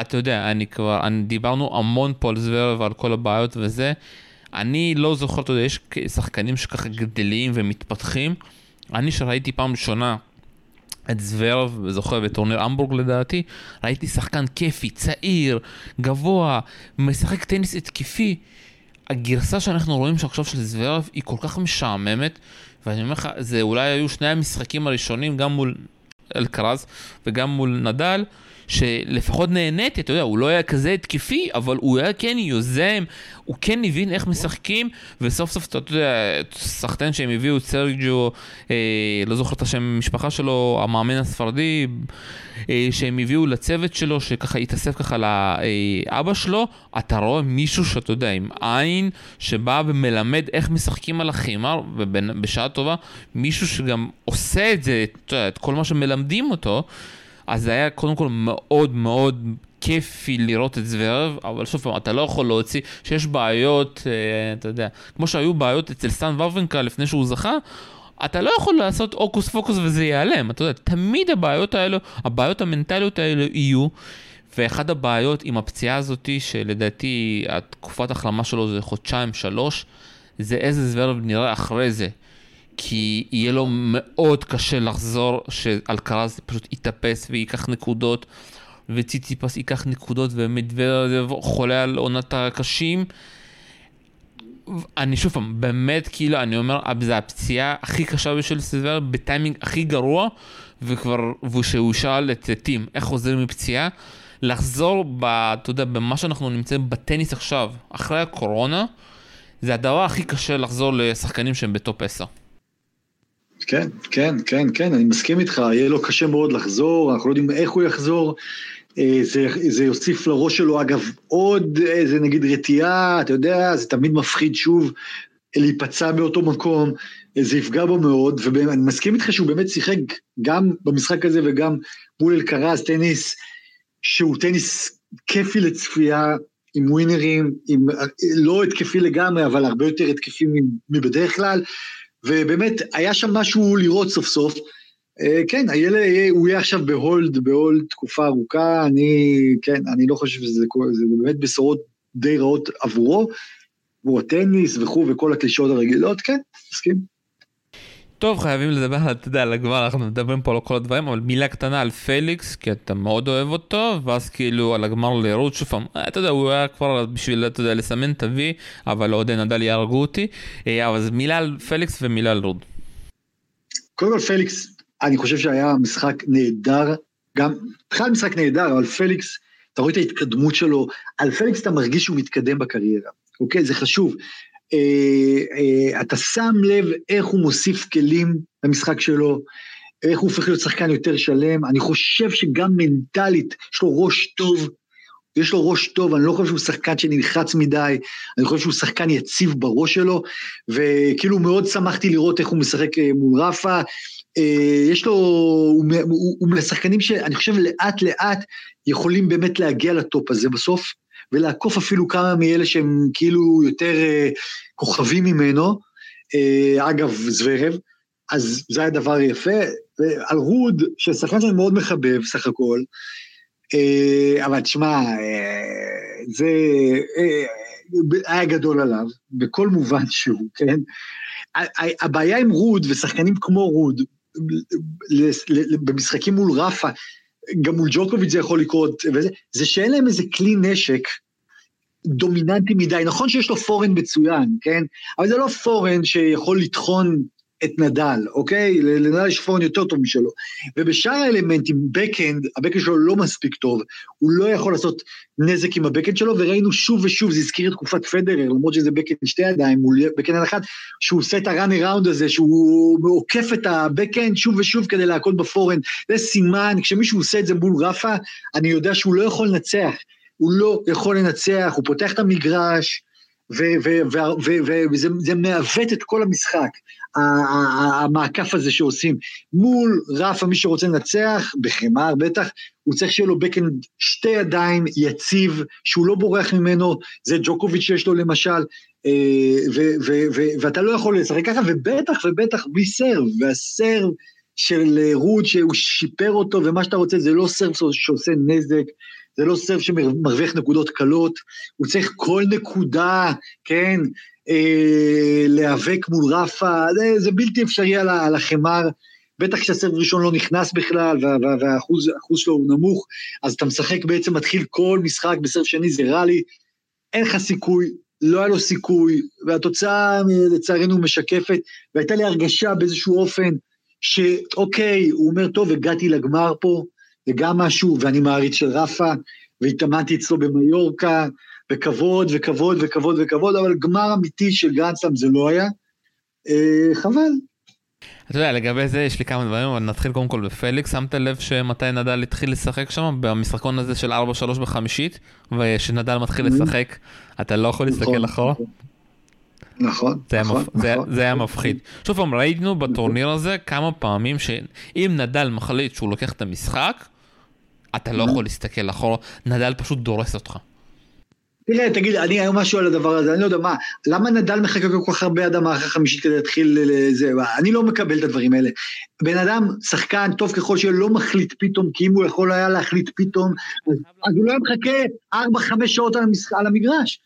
אתה יודע, אני כבר, אני, דיברנו המון פה על זוורב ועל כל הבעיות וזה. אני לא זוכר, אתה יודע, יש שחקנים שככה גדלים ומתפתחים. אני שראיתי פעם ראשונה את זוורב, זוכר בטורניר המבורג לדעתי, ראיתי שחקן כיפי, צעיר, גבוה, משחק טניס התקפי. הגרסה שאנחנו רואים שעכשיו של זוורב היא כל כך משעממת, ואני אומר לך, זה אולי היו שני המשחקים הראשונים, גם מול אלקרז וגם מול נדל, שלפחות נהניתי, אתה יודע, הוא לא היה כזה התקפי, אבל הוא היה כן יוזם, הוא כן הבין איך משחקים, וסוף סוף, אתה יודע, סחטיין שהם הביאו את סרג'ו, אה, לא זוכר את השם המשפחה שלו, המאמן הספרדי, אה, שהם הביאו לצוות שלו, שככה התאסף ככה לאבא שלו, אתה רואה מישהו שאתה יודע, עם עין, שבא ומלמד איך משחקים על החימר, ובשעה טובה, מישהו שגם עושה את זה, יודע, את כל מה שמלמדים אותו. אז זה היה קודם כל מאוד מאוד כיפי לראות את זוורב, אבל שוב פעם, אתה לא יכול להוציא, שיש בעיות, אה, אתה יודע, כמו שהיו בעיות אצל סטן וורבנקה לפני שהוא זכה, אתה לא יכול לעשות הוקוס פוקוס וזה ייעלם, אתה יודע, תמיד הבעיות האלו, הבעיות המנטליות האלו יהיו. ואחד הבעיות עם הפציעה הזאתי, שלדעתי התקופת החלמה שלו זה חודשיים, שלוש, זה איזה זוורב נראה אחרי זה. כי יהיה לו מאוד קשה לחזור, שאלקרז פשוט יתאפס וייקח נקודות, וציציפס ייקח נקודות, ומדוודב חולה על עונת הקשים. אני שוב פעם, באמת, כאילו, אני אומר, זה הפציעה הכי קשה בשביל סילבר, בטיימינג הכי גרוע, וכבר, ושהוא שאל את טים, איך חוזרים מפציעה, לחזור, ב, אתה יודע, במה שאנחנו נמצאים בטניס עכשיו, אחרי הקורונה, זה הדבר הכי קשה לחזור לשחקנים שהם בטופ 10. כן, כן, כן, כן, אני מסכים איתך, יהיה לו קשה מאוד לחזור, אנחנו לא יודעים איך הוא יחזור. אה, זה, זה יוסיף לראש שלו, אגב, עוד איזה נגיד רתיעה, אתה יודע, זה תמיד מפחיד שוב להיפצע באותו מקום, זה יפגע בו מאוד, ואני מסכים איתך שהוא באמת שיחק גם במשחק הזה וגם מול אלקרז, טניס, שהוא טניס כיפי לצפייה, עם ווינרים, עם, לא התקפי לגמרי, אבל הרבה יותר התקפי מבדרך כלל. ובאמת, היה שם משהו לראות סוף סוף. אה, כן, הילד, הוא יהיה עכשיו ב hold, ב hold תקופה ארוכה, אני, כן, אני לא חושב שזה זה באמת בשורות די רעות עבורו, עבור הטניס וכו' וכל הקלישאות הרגילות, כן, מסכים. טוב, חייבים לדבר, אתה יודע, על הגמר, אנחנו מדברים פה על כל הדברים, אבל מילה קטנה על פליקס, כי אתה מאוד אוהב אותו, ואז כאילו על הגמר לרוד, שוב פעם, אתה יודע, הוא היה כבר בשביל, אתה יודע, לסמן ה-V, אבל אוהדי נדל יהרגו אותי, אה, אבל מילה על פליקס ומילה על רוד. קודם כל פליקס, אני חושב שהיה משחק נהדר, גם, בכלל משחק נהדר, אבל פליקס, אתה רואה את ההתקדמות שלו, על פליקס אתה מרגיש שהוא מתקדם בקריירה, אוקיי? זה חשוב. אה, אה, אתה שם לב איך הוא מוסיף כלים למשחק שלו, איך הוא הופך להיות שחקן יותר שלם, אני חושב שגם מנטלית, יש לו ראש טוב, יש לו ראש טוב, אני לא חושב שהוא שחקן שנלחץ מדי, אני חושב שהוא שחקן יציב בראש שלו, וכאילו מאוד שמחתי לראות איך הוא משחק אה, מול רפה. יש לו, הוא, מהשחקנים שאני חושב לאט לאט יכולים באמת להגיע לטופ הזה בסוף, ולעקוף אפילו כמה מאלה שהם כאילו יותר אה, כוכבים ממנו. אה, אגב זוורב, אז זה היה דבר יפה. על רוד, ששחקן שאני מאוד מחבב סך הכל, אה, אבל תשמע, זה היה גדול עליו, בכל מובן שהוא, כן? הבעיה עם רוד ושחקנים כמו רוד, במשחקים מול רפה, גם מול ג'וקוביץ' זה יכול לקרות, וזה, זה שאין להם איזה כלי נשק דומיננטי מדי. נכון שיש לו פורן מצוין, כן? אבל זה לא פורן שיכול לטחון את נדל, אוקיי? לנדל יש פורן יותר טוב משלו. ובשאר האלמנטים, backhand, ה backhand שלו לא מספיק טוב, הוא לא יכול לעשות נזק עם ה backhand שלו, וראינו שוב ושוב, זה הזכיר את תקופת פדרר, למרות שזה backhand שתי ידיים, מול backhand אחד, שהוא עושה את ה run around הזה, שהוא עוקף את ה backhand שוב ושוב כדי להכות ב forehand. זה סימן, כשמישהו עושה את זה מול רפה, אני יודע שהוא לא יכול לנצח. הוא לא יכול לנצח, הוא פותח את המגרש, וזה מעוות את כל המשחק, המעקף הזה שעושים. מול רפה, מי שרוצה לנצח, בחמר בטח, הוא צריך שיהיה לו בקן שתי ידיים, יציב, שהוא לא בורח ממנו, זה ג'וקוביץ' שיש לו למשל, אה, ואתה לא יכול לשחק ככה, ובטח ובטח בלי סרב, והסרב של רוד שהוא שיפר אותו, ומה שאתה רוצה, זה לא סרב שעושה נזק, זה לא סרף שמרוויח נקודות קלות, הוא צריך כל נקודה, כן, אה, להיאבק מול רפה, זה, זה בלתי אפשרי על, על החמר, בטח כשהסרף ראשון לא נכנס בכלל, וה, והאחוז שלו הוא נמוך, אז אתה משחק בעצם, מתחיל כל משחק בסרף שני, זה רע לי, אין לך סיכוי, לא היה לו סיכוי, והתוצאה לצערנו משקפת, והייתה לי הרגשה באיזשהו אופן, שאוקיי, הוא אומר, טוב, הגעתי לגמר פה, זה גם משהו, ואני מעריץ של רפה, והתאמנתי אצלו במיורקה, וכבוד וכבוד וכבוד וכבוד, אבל גמר אמיתי של גרנדסלאם זה לא היה. אה, חבל. אתה יודע, לגבי זה יש לי כמה דברים, אבל נתחיל קודם כל בפליקס. שמת לב שמתי נדל התחיל לשחק שם, במשחקון הזה של 4-3 בחמישית, וכשנדל מתחיל mm-hmm. לשחק, אתה לא יכול להסתכל נכון. אחורה? נכון, זה נכון, היה. נכון. זה, זה היה מפחיד. שוב פעם, ראינו בטורניר הזה כמה פעמים שאם נדל מחליט שהוא לוקח את המשחק, אתה לא יכול להסתכל אחורה, נדל פשוט דורס אותך. תראה, תגיד, אני היום משהו על הדבר הזה, אני לא יודע מה, למה נדל מחכה כל כך הרבה עד המערכה החמישית כדי להתחיל לזה, אני לא מקבל את הדברים האלה. בן אדם, שחקן, טוב ככל שיהיה, לא מחליט פתאום, כי אם הוא יכול היה להחליט פתאום, אז הוא לא היה מחכה 4-5 שעות. על המגרש.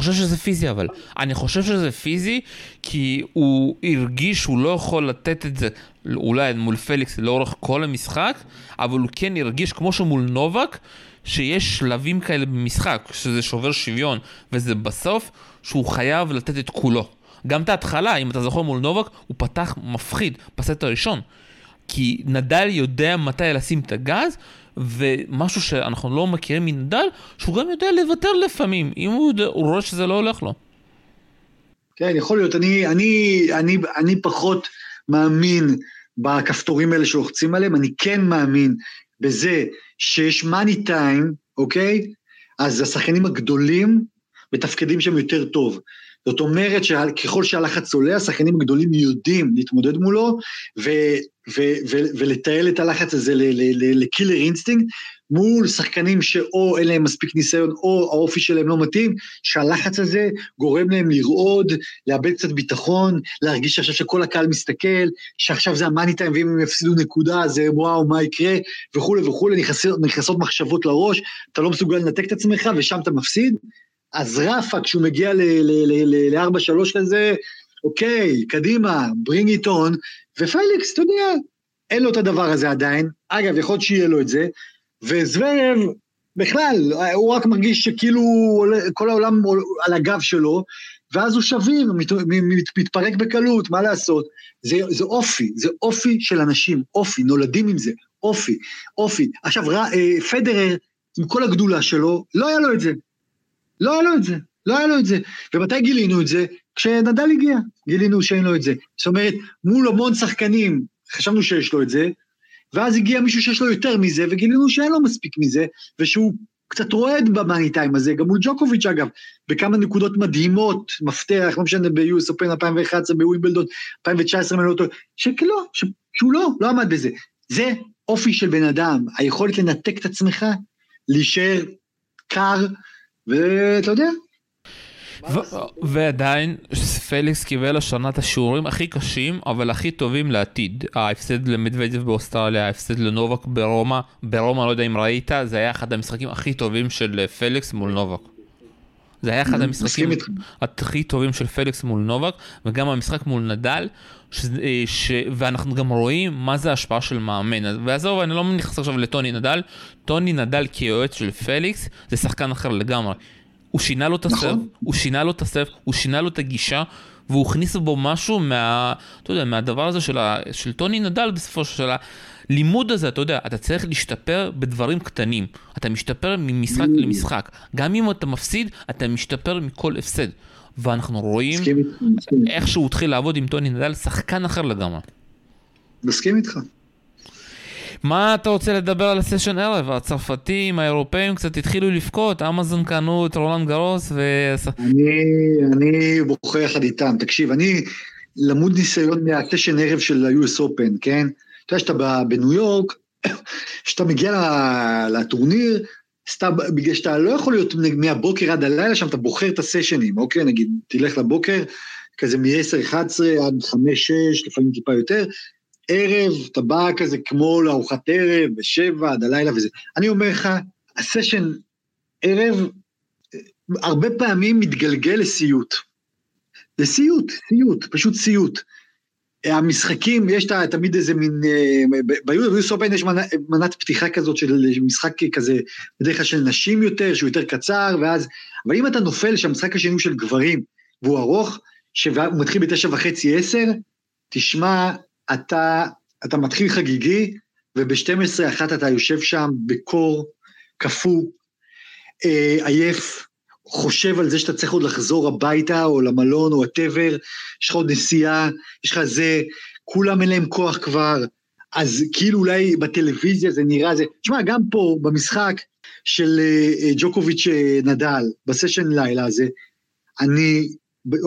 חושב שזה פיזי אבל. אני חושב שזה פיזי כי הוא הרגיש שהוא לא יכול לתת את זה אולי מול פליקס לאורך כל המשחק, אבל הוא כן הרגיש כמו שמול נובק, שיש שלבים כאלה במשחק, שזה שובר שוויון, וזה בסוף שהוא חייב לתת את כולו. גם את ההתחלה, אם אתה זוכר מול נובק, הוא פתח מפחיד בסט הראשון. כי נדל יודע מתי לשים את הגז, ומשהו שאנחנו לא מכירים מנדל, שהוא גם יודע לוותר לפעמים, אם הוא, יודע, הוא רואה שזה לא הולך לו. כן, יכול להיות. אני, אני, אני, אני פחות מאמין בכפתורים האלה שלוחצים עליהם, אני כן מאמין בזה שיש money time, אוקיי? אז השחקנים הגדולים מתפקדים שם יותר טוב. זאת אומרת שככל שהלחץ עולה, השחקנים הגדולים יודעים להתמודד מולו ולתעל את הלחץ הזה ל killer instinct, מול שחקנים שאו אין להם מספיק ניסיון או האופי שלהם לא מתאים, שהלחץ הזה גורם להם לרעוד, לאבד קצת ביטחון, להרגיש עכשיו שכל הקהל מסתכל, שעכשיו זה המאני טיים ואם הם יפסידו נקודה זה וואו מה יקרה וכולי וכולי, נכנסות מחשבות לראש, אתה לא מסוגל לנתק את עצמך ושם אתה מפסיד. אז רפה, כשהוא מגיע ל-4-3 כזה, אוקיי, קדימה, bring it on, ופליקס, אתה יודע, אין לו את הדבר הזה עדיין, אגב, יכול להיות שיהיה לו את זה, וזוורב, בכלל, הוא רק מרגיש שכאילו כל העולם על הגב שלו, ואז הוא שביר, מת, מתפרק בקלות, מה לעשות? זה, זה אופי, זה אופי של אנשים, אופי, נולדים עם זה, אופי, אופי. עכשיו, ר, אה, פדרר, עם כל הגדולה שלו, לא היה לו את זה. לא היה לו את זה, לא היה לו את זה. ומתי גילינו את זה? כשנדל הגיע, גילינו שאין לו את זה. זאת אומרת, מול המון שחקנים, חשבנו שיש לו את זה, ואז הגיע מישהו שיש לו יותר מזה, וגילינו שאין לו מספיק מזה, ושהוא קצת רועד במאני טיים הזה, גם מול ג'וקוביץ' אגב, בכמה נקודות מדהימות, מפתח, לא משנה, ב-US Open 2011, בווימבלדון 2019, לא שכלא, שהוא לא, לא עמד בזה. זה אופי של בן אדם, היכולת לנתק את עצמך, להישאר קר, ואתה יודע. ועדיין פליקס קיבל השנה את השיעורים הכי קשים אבל הכי טובים לעתיד. ההפסד למדוודב באוסטרליה, ההפסד לנובק ברומא, ברומא לא יודע אם ראית, זה היה אחד המשחקים הכי טובים של פליקס מול נובק. זה היה אחד המשחקים הכי טובים של פליקס מול נובק וגם המשחק מול נדל ש... ש... ואנחנו גם רואים מה זה ההשפעה של מאמן ועזוב אני לא נכנס עכשיו לטוני נדל טוני נדל כיועץ של פליקס זה שחקן אחר לגמרי. הוא שינה לו את הסרף, נכון. הוא שינה לו את הסרף, הוא שינה לו את הגישה והוא הכניס בו משהו מה... אתה יודע, מהדבר הזה של, ה... של טוני נדל בסופו של הלימוד הזה, אתה יודע, אתה צריך להשתפר בדברים קטנים. אתה משתפר ממשחק. למשחק. גם אם אתה מפסיד, אתה משתפר מכל הפסד. ואנחנו רואים איך שהוא התחיל לעבוד עם טוני נדל, שחקן אחר לגמרי. מסכים איתך. מה אתה רוצה לדבר על הסשן ערב? הצרפתים, האירופאים קצת התחילו לבכות, אמזון קנו את רולנד גרוס ו... אני, אני בוכה יחד איתם. תקשיב, אני למוד ניסיון מהסשן ערב של ה-US Open, כן? אתה יודע שאתה בניו יורק, כשאתה מגיע לטורניר, סתם, בגלל שאתה לא יכול להיות מהבוקר עד הלילה שם, אתה בוחר את הסשנים, אוקיי? נגיד, תלך לבוקר, כזה מ-10-11 עד 5-6, לפעמים טיפה יותר, ערב, אתה בא כזה כמו לארוחת ערב, בשבע עד הלילה וזה. אני אומר לך, הסשן ערב, הרבה פעמים מתגלגל לסיוט. לסיוט, סיוט, פשוט סיוט. המשחקים, יש תמיד איזה מין, אה, אופן יש מנת פתיחה כזאת של משחק כזה, בדרך כלל של נשים יותר, שהוא יותר קצר, ואז, אבל אם אתה נופל שהמשחק השני הוא של גברים, והוא ארוך, שהוא מתחיל בתשע וחצי עשר, תשמע, אתה, אתה מתחיל חגיגי, וב-12 אחת אתה יושב שם בקור, קפוא, אה, עייף, חושב על זה שאתה צריך עוד לחזור הביתה, או למלון, או whatever, יש לך עוד נסיעה, יש לך זה, כולם אין להם כוח כבר, אז כאילו אולי בטלוויזיה זה נראה זה, תשמע, גם פה, במשחק של uh, ג'וקוביץ' אה, נדל, ב session לילה הזה, אני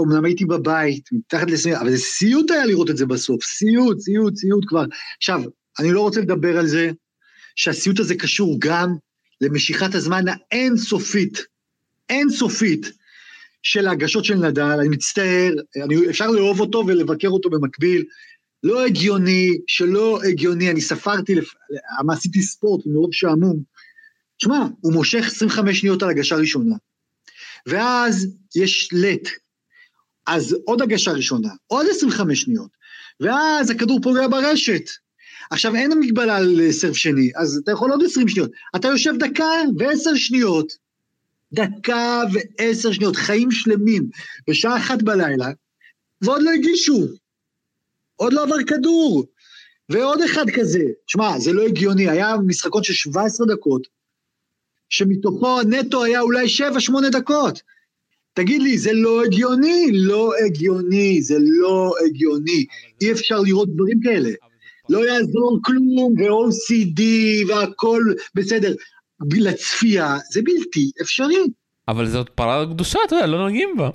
אמנם הייתי בבית, מתחת לסמי, אבל זה סיוט היה לראות את זה בסוף, סיוט, סיוט, סיוט כבר. עכשיו, אני לא רוצה לדבר על זה, שהסיוט הזה קשור גם למשיכת הזמן האינסופית, אינסופית, של ההגשות של נדל, אני מצטער, אני, אפשר לאהוב אותו ולבקר אותו במקביל, לא הגיוני, שלא הגיוני, אני ספרתי, לפ... עשיתי ספורט מרוב שעמום. שמע, הוא מושך 25 שניות על הגשה ראשונה, ואז יש לט, אז עוד הגשה ראשונה, עוד 25 שניות, ואז הכדור פוגע ברשת. עכשיו אין מגבלה על סרף שני, אז אתה יכול עוד 20 שניות. אתה יושב דקה ועשר שניות, דקה ועשר שניות, חיים שלמים, בשעה אחת בלילה, ועוד לא הגישו. עוד לא עבר כדור. ועוד אחד כזה. שמע, זה לא הגיוני, היה משחקון של 17 דקות, שמתוכו נטו היה אולי 7-8 דקות. תגיד לי, זה לא הגיוני? לא הגיוני, זה לא הגיוני. אי אפשר לראות דברים כאלה. לא יעזור כלום, ו-OCD והכל בסדר. לצפייה זה בלתי אפשרי. אבל זאת פרה קדושה, אתה יודע, לא נוגעים בה.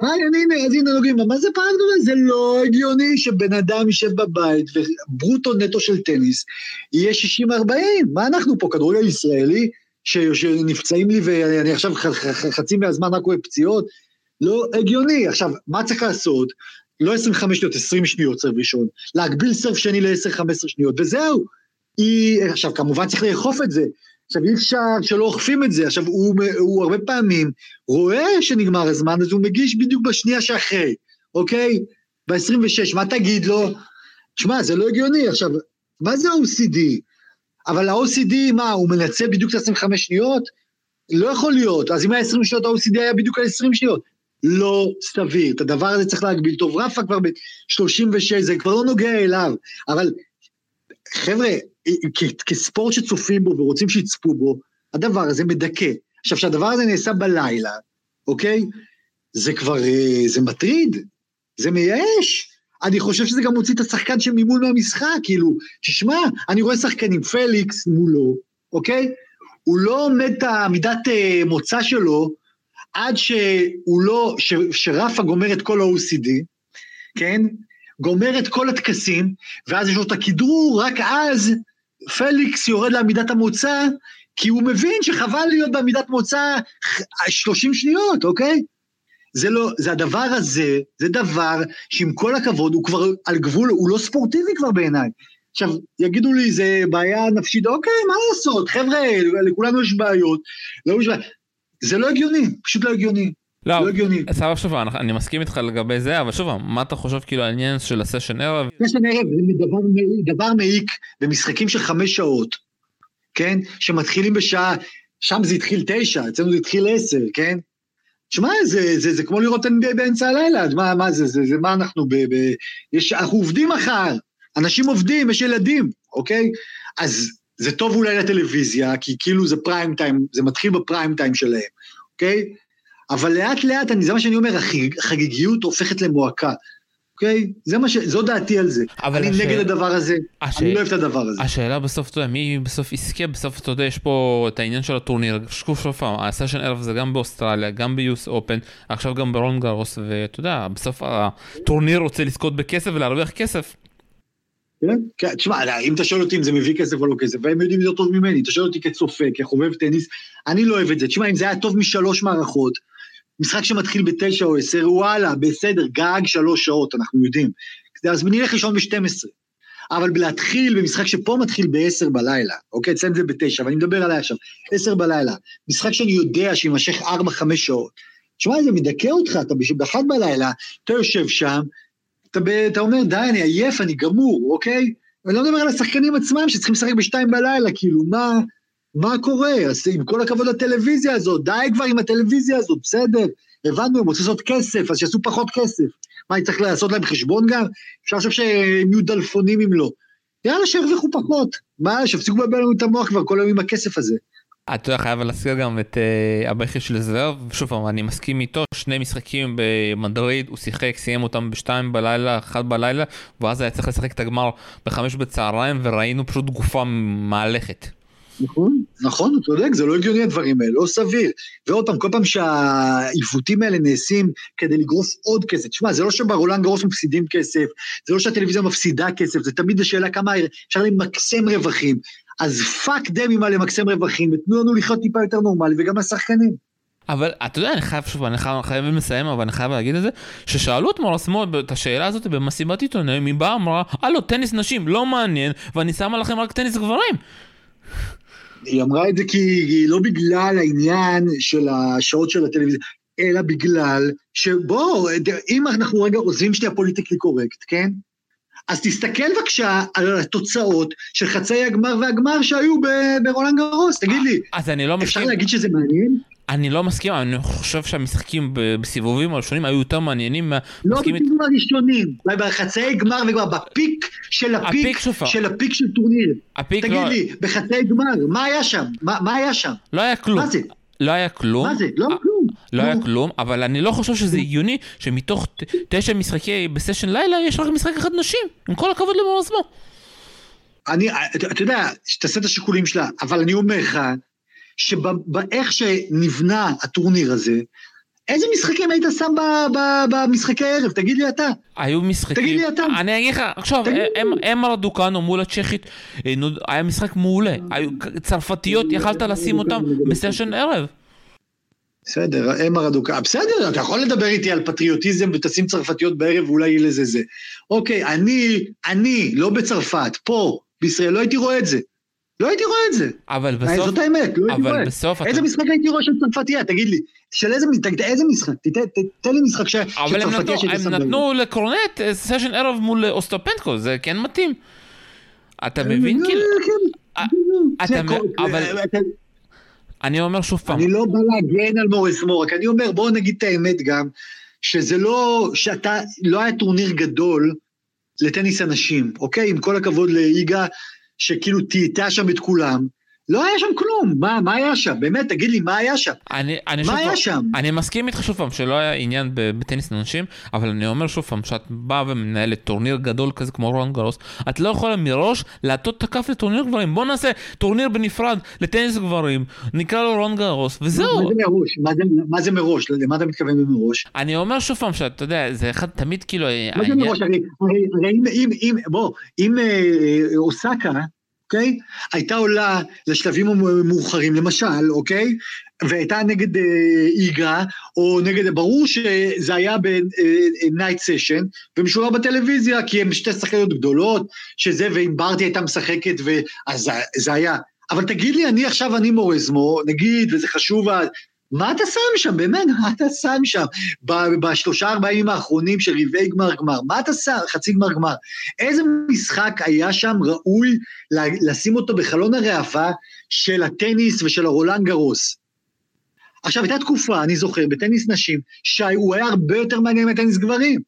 היי, הנה, אז הנה נוגעים בה. מה זה פרה קדושה? זה לא הגיוני שבן אדם יישב בבית וברוטו נטו של טניס יהיה 60-40. מה אנחנו פה, כדורגל ישראלי? שנפצעים לי ואני עכשיו חצי מהזמן רק רואה פציעות, לא הגיוני. עכשיו, מה צריך לעשות? לא 25 שניות, 20 שניות סרב ראשון, להגביל סרב שני ל-10-15 שניות, וזהו. היא, עכשיו, כמובן צריך לאכוף את זה. עכשיו, אי אפשר שלא אוכפים את זה. עכשיו, הוא, הוא הרבה פעמים רואה שנגמר הזמן, אז הוא מגיש בדיוק בשנייה שאחרי, אוקיי? ב-26, מה תגיד לו? שמע, זה לא הגיוני. עכשיו, מה זה OCD? אבל ה-OCD, מה, הוא מנצל בדיוק את ה-25 שניות? לא יכול להיות. אז אם היה 20 שניות, ה-OCD היה בדיוק על 20 שניות. לא סביר. את הדבר הזה צריך להגביל. טוב, רפה כבר ב-36, זה כבר לא נוגע אליו. אבל, חבר'ה, כספורט שצופים בו ורוצים שיצפו בו, הדבר הזה מדכא. עכשיו, כשהדבר הזה נעשה בלילה, אוקיי? זה כבר, אה, זה מטריד, זה מייאש. אני חושב שזה גם מוציא את השחקן שממול מהמשחק, כאילו, תשמע, אני רואה שחקנים, פליקס מולו, אוקיי? הוא לא עומד את המידת אה, מוצא שלו עד שהוא לא, ש, שרפה גומר את כל ה-OCD, כן? גומר את כל הטקסים, ואז יש לו את הכדרור, רק אז פליקס יורד לעמידת המוצא, כי הוא מבין שחבל להיות בעמידת מוצא 30 שניות, אוקיי? זה לא, זה הדבר הזה, זה דבר שעם כל הכבוד, הוא כבר על גבול, הוא לא ספורטיבי כבר בעיניי. עכשיו, יגידו לי, זה בעיה נפשית, אוקיי, מה לעשות, חבר'ה, לכולנו יש בעיות, לא יש בעיה. זה לא הגיוני, פשוט לא הגיוני. לא, לא הגיוני. סבבה שוב, אני מסכים איתך לגבי זה, אבל שוב, מה אתה חושב כאילו העניין של הסשן ערב? סשן ערב זה דבר, דבר מעיק במשחקים של חמש שעות, כן? שמתחילים בשעה, שם זה התחיל תשע, אצלנו זה התחיל עשר, כן? תשמע, זה, זה, זה כמו לראות NBA באמצע הלילה, מה, מה זה, זה, זה, מה אנחנו ב... ב יש, אנחנו עובדים מחר, אנשים עובדים, יש ילדים, אוקיי? אז זה טוב אולי לטלוויזיה, כי כאילו זה פריים טיים, זה מתחיל בפריים טיים שלהם, אוקיי? אבל לאט לאט, אני, זה מה שאני אומר, החגיגיות הופכת למועקה. אוקיי? זה מה ש... זו דעתי על זה. אני השאל... נגד הדבר הזה, הש... אני לא אוהב את הדבר הזה. השאלה בסוף, אתה יודע, מי בסוף יזכה? בסוף, אתה יודע, יש פה את העניין של הטורניר. שוב, שוב פעם, הסשן ערב זה גם באוסטרליה, גם ביוס אופן, עכשיו גם ברון גרוס, ואתה יודע, בסוף הטורניר רוצה לזכות בכסף ולהרוויח כסף. כן, כן, תשמע, אם אתה שואל אותי אם זה מביא כסף או לא כסף, והם יודעים יותר טוב ממני, אתה שואל אותי כצופה, כחובב טניס, אני לא אוהב את זה. תשמע, אם זה היה טוב משלוש מערכות, משחק שמתחיל בתשע או עשר, וואלה, בסדר, גג שלוש שעות, אנחנו יודעים. אז נלך לישון ב-12. אבל להתחיל במשחק שפה מתחיל ב-10 בלילה, אוקיי? אצלם זה ב-9, ואני מדבר עליי עכשיו, 10 בלילה, משחק שאני יודע שיימשך 4-5 שעות. תשמע, זה מדכא אותך, אתה ב-1 בלילה, אתה יושב שם, אתה, ב, אתה אומר, די, אני עייף, אני גמור, אוקיי? אני לא מדבר על השחקנים עצמם שצריכים לשחק בשתיים בלילה, כאילו, מה, מה קורה? אז עם כל הכבוד לטלוויזיה הזאת, די כבר עם הטלוויזיה הזאת, בסדר, הבנו, הם רוצים לעשות כסף, אז שיעשו פחות כסף. מה, אני צריך לעשות להם חשבון גם? אפשר לחשוב שהם יהיו דלפונים אם לא. יאללה, שירוויחו פחות. מה, שיפסיקו לבלבל לנו את המוח כבר כל היום עם הכסף הזה. אתה יודע, חייב להזכיר גם את הבכי של זוורב, שוב פעם, אני מסכים איתו, שני משחקים במדריד, הוא שיחק, סיים אותם בשתיים בלילה, אחת בלילה, ואז היה צריך לשחק את הגמר בחמש בצהריים, וראינו פשוט גופה מהלכת. נכון, נכון, הוא צודק, זה לא הגיוני הדברים האלה, לא סביר. ועוד פעם, כל פעם שהעיוותים האלה נעשים כדי לגרוס עוד כסף, תשמע, זה לא שברולאן גארוס מפסידים כסף, זה לא שהטלוויזיה מפסידה כסף, זה תמיד השאלה כמה אפשר למקסם רווחים. אז פאק דמי מה למקסם רווחים, ותנו לנו לחיות טיפה יותר נורמלי, וגם לשחקנים. אבל אתה יודע, אני חייב שוב, אני חייב, חייב לסיים, אבל אני חייב להגיד את זה, ששאלו את מורסמו את השאלה הזאת במסיבת עיתונאים, היא באה אמרה, הלו, טניס נשים, לא מעניין, ואני שמה לכם רק טניס גברים. היא אמרה את זה כי היא לא בגלל העניין של השעות של הטלוויזיה, אלא בגלל שבואו, אם אנחנו רגע עוזבים שנייה politically correct, כן? אז תסתכל בבקשה על התוצאות של חצי הגמר והגמר שהיו ברולאן גארוס, תגיד לי. אז אני לא מסכים. אפשר להגיד שזה מעניין? אני לא מסכים, אני חושב שהמשחקים בסיבובים הראשונים היו יותר מעניינים. לא בסיבובים הראשונים, בחצאי גמר וגמר, בפיק של הפיק, של הפיק של טורניר. תגיד לא- לי, בחצאי גמר, מה היה שם? מה היה שם? לא היה כלום. מה זה? לא היה כלום. מה זה? לא כלום. לא היה כלום, אבל אני לא חושב שזה הגיוני שמתוך תשע משחקי בסשן לילה יש רק משחק אחד נשים, עם כל הכבוד למור עצמו. אני, אתה יודע, שתעשה את השיקולים שלה, אבל אני אומר לך, שבאיך שנבנה הטורניר הזה, איזה משחקים היית שם במשחקי הערב? תגיד לי אתה. היו משחקים... תגיד לי אתה. אני אגיד לך, עכשיו, הם רדוקנו מול הצ'כית, אה, היה משחק מעולה. צרפתיות, יכלת לשים אותם בסשן ערב. בסדר, אם הרדוקה, בסדר, אתה יכול לדבר איתי על פטריוטיזם ותשים צרפתיות בערב ואולי יהיה לזה זה. אוקיי, אני, אני, לא בצרפת, פה, בישראל, לא הייתי רואה את זה. לא הייתי רואה את זה. אבל בסוף... זאת האמת, לא הייתי רואה. אבל בסוף איזה משחק הייתי רואה של צרפתייה, תגיד לי. של איזה, איזה משחק? תן לי משחק של צרפתייה שהייתי שם. אבל הם נתנו לקורנט סשן ערב מול אוסטופנקו, זה כן מתאים. אתה מבין כאילו... כן, כן. אבל... אני אומר שוב פעם. אני לא בא להגן על מוריס מור, רק אני אומר, בואו נגיד את האמת גם, שזה לא, שאתה, לא היה טורניר גדול לטניס נשים, אוקיי? עם כל הכבוד לאיגה שכאילו טייטה שם את כולם, לא היה שם כלום, מה, מה היה שם? באמת, תגיד לי, מה היה שם? אני, אני מה היה שם? אני מסכים איתך שוב פעם שלא היה עניין בטניס לנשים, אבל אני אומר שוב פעם, שאת באה ומנהלת טורניר גדול כזה כמו רולאן גארוס, את לא יכולה מראש להטות את הכף לטורניר גברים. בוא נעשה טורניר בנפרד לטניס גברים, נקרא לו רולאן גארוס, וזהו. מה זה מראש? מה זה, מה זה מראש? למה אתה מתכוון במראש? אני אומר שוב פעם שאתה יודע, זה אחד תמיד כאילו... מה זה מראש? הרי, הרי, הרי אם, אם, אם, בוא, אם אה, אוסקה, אוקיי? הייתה עולה לשלבים המאוחרים, למשל, אוקיי? והייתה נגד אה, איגה, או נגד, ברור שזה היה בנייט סשן, ומשודר בטלוויזיה, כי הם שתי שחקניות גדולות, שזה, ואם ברטי הייתה משחקת, אז זה היה. אבל תגיד לי, אני עכשיו, אני מורזמו, נגיד, וזה חשוב, מה אתה שם שם, באמת, מה אתה שם שם? בשלושה ארבעה ימים האחרונים של רבעי גמר גמר, מה אתה שם, חצי גמר גמר? איזה משחק היה שם ראוי לשים אותו בחלון הראווה של הטניס ושל הרולאן גארוס? עכשיו, הייתה תקופה, אני זוכר, בטניס נשים, שהוא היה הרבה יותר מעניין מטניס גברים.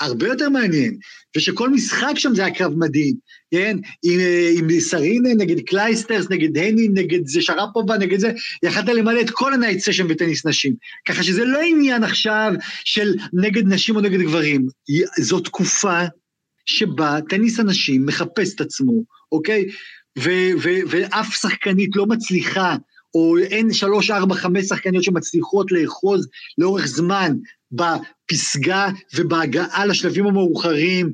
הרבה יותר מעניין, ושכל משחק שם זה היה קרב מדהים, כן? עם, עם סרינה נגד קלייסטרס, נגד הנין, נגד זה שראפובה, נגד זה, יכלת למלא את כל הנייט סשן בטניס נשים. ככה שזה לא עניין עכשיו של נגד נשים או נגד גברים, זו תקופה שבה טניס הנשים מחפש את עצמו, אוקיי? ו- ו- ואף שחקנית לא מצליחה, או אין שלוש, ארבע, חמש שחקניות שמצליחות לאחוז לאורך זמן בפסגה ובהגעה לשלבים המאוחרים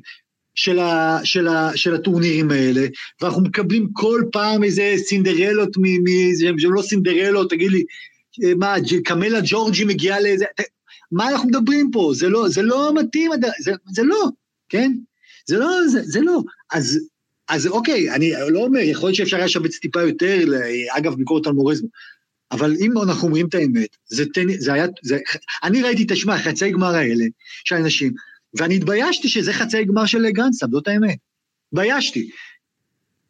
של, ה, של, ה, של הטורנירים האלה, ואנחנו מקבלים כל פעם איזה סינדרלות, מ, מ, שהן לא סינדרלות, תגיד לי, מה, קמלה ג'ורג'י מגיעה לאיזה... מה אנחנו מדברים פה? זה לא, זה לא מתאים, זה, זה לא, כן? זה לא, זה, זה לא. אז, אז אוקיי, אני לא אומר, יכול להיות שאפשר היה לשבץ טיפה יותר, אגב, ביקורת על מורזמו, אבל אם אנחנו אומרים את האמת, זה, תן, זה היה, זה, אני ראיתי, תשמע, חצי גמר האלה של אנשים, ואני התביישתי שזה חצי גמר של גרנדסאם, זאת האמת. התביישתי.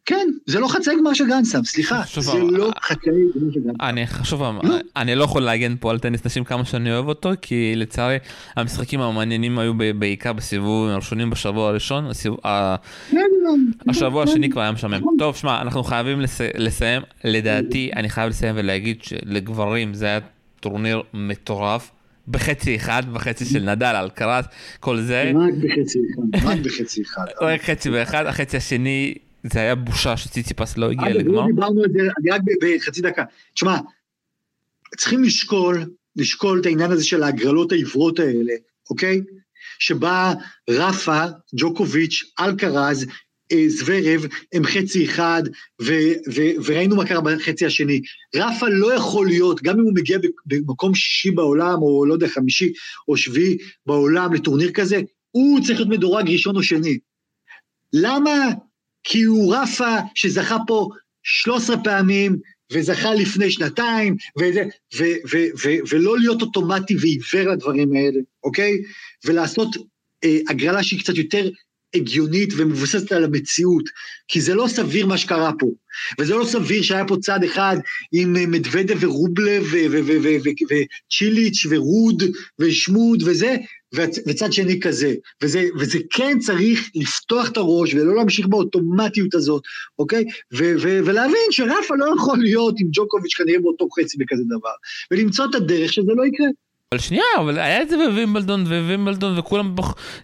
כן, זה לא חצי גמר של גרנדסאם, סליחה, זה לא חצי גמר של גרנדסאם. אני חשוב, לא. אני לא יכול להגן פה על טניס נשים כמה שאני אוהב אותו, כי לצערי המשחקים המעניינים היו בעיקר בסיבוב הראשונים בשבוע הראשון, כן, השבוע השני כבר היה משעמם. נכון. טוב, שמע, אנחנו חייבים לסיים, לדעתי, אני חייב לסיים ולהגיד שלגברים זה היה טורניר מטורף. בחצי אחד, בחצי של נדל, על קרס, כל זה. רק בחצי אחד, רק בחצי אחד. רק חצי ואחד, החצי השני, זה היה בושה שציציפס לא הגיע לגמר. לא דיברנו על זה, אני רק בחצי דקה. תשמע, צריכים לשקול, לשקול את העניין הזה של ההגרלות העיוורות האלה, אוקיי? שבה רפה, ג'וקוביץ', אלקרז, אה, זוורב הם חצי אחד, ו, ו, וראינו מה קרה בחצי השני. רפה לא יכול להיות, גם אם הוא מגיע במקום שישי בעולם, או לא יודע, חמישי או שביעי בעולם לטורניר כזה, הוא צריך להיות מדורג ראשון או שני. למה? כי הוא רפה שזכה פה 13 פעמים, וזכה לפני שנתיים, וזה, ו, ו, ו, ולא להיות אוטומטי ועיוור לדברים האלה, אוקיי? ולעשות אה, הגרלה שהיא קצת יותר הגיונית ומבוססת על המציאות, כי זה לא סביר מה שקרה פה. וזה לא סביר שהיה פה צד אחד עם מדוודה ורובלב וצ'יליץ' ורוד ושמוד וזה, וצד שני כזה. וזה, וזה כן צריך לפתוח את הראש ולא להמשיך באוטומטיות הזאת, אוקיי? ו- ו- ולהבין שרפה לא יכול להיות עם ג'וקוביץ' כנראה באותו חצי בכזה דבר, ולמצוא את הדרך שזה לא יקרה. אבל שנייה, אבל היה את זה בווימבלדון ווימבלדון וכולם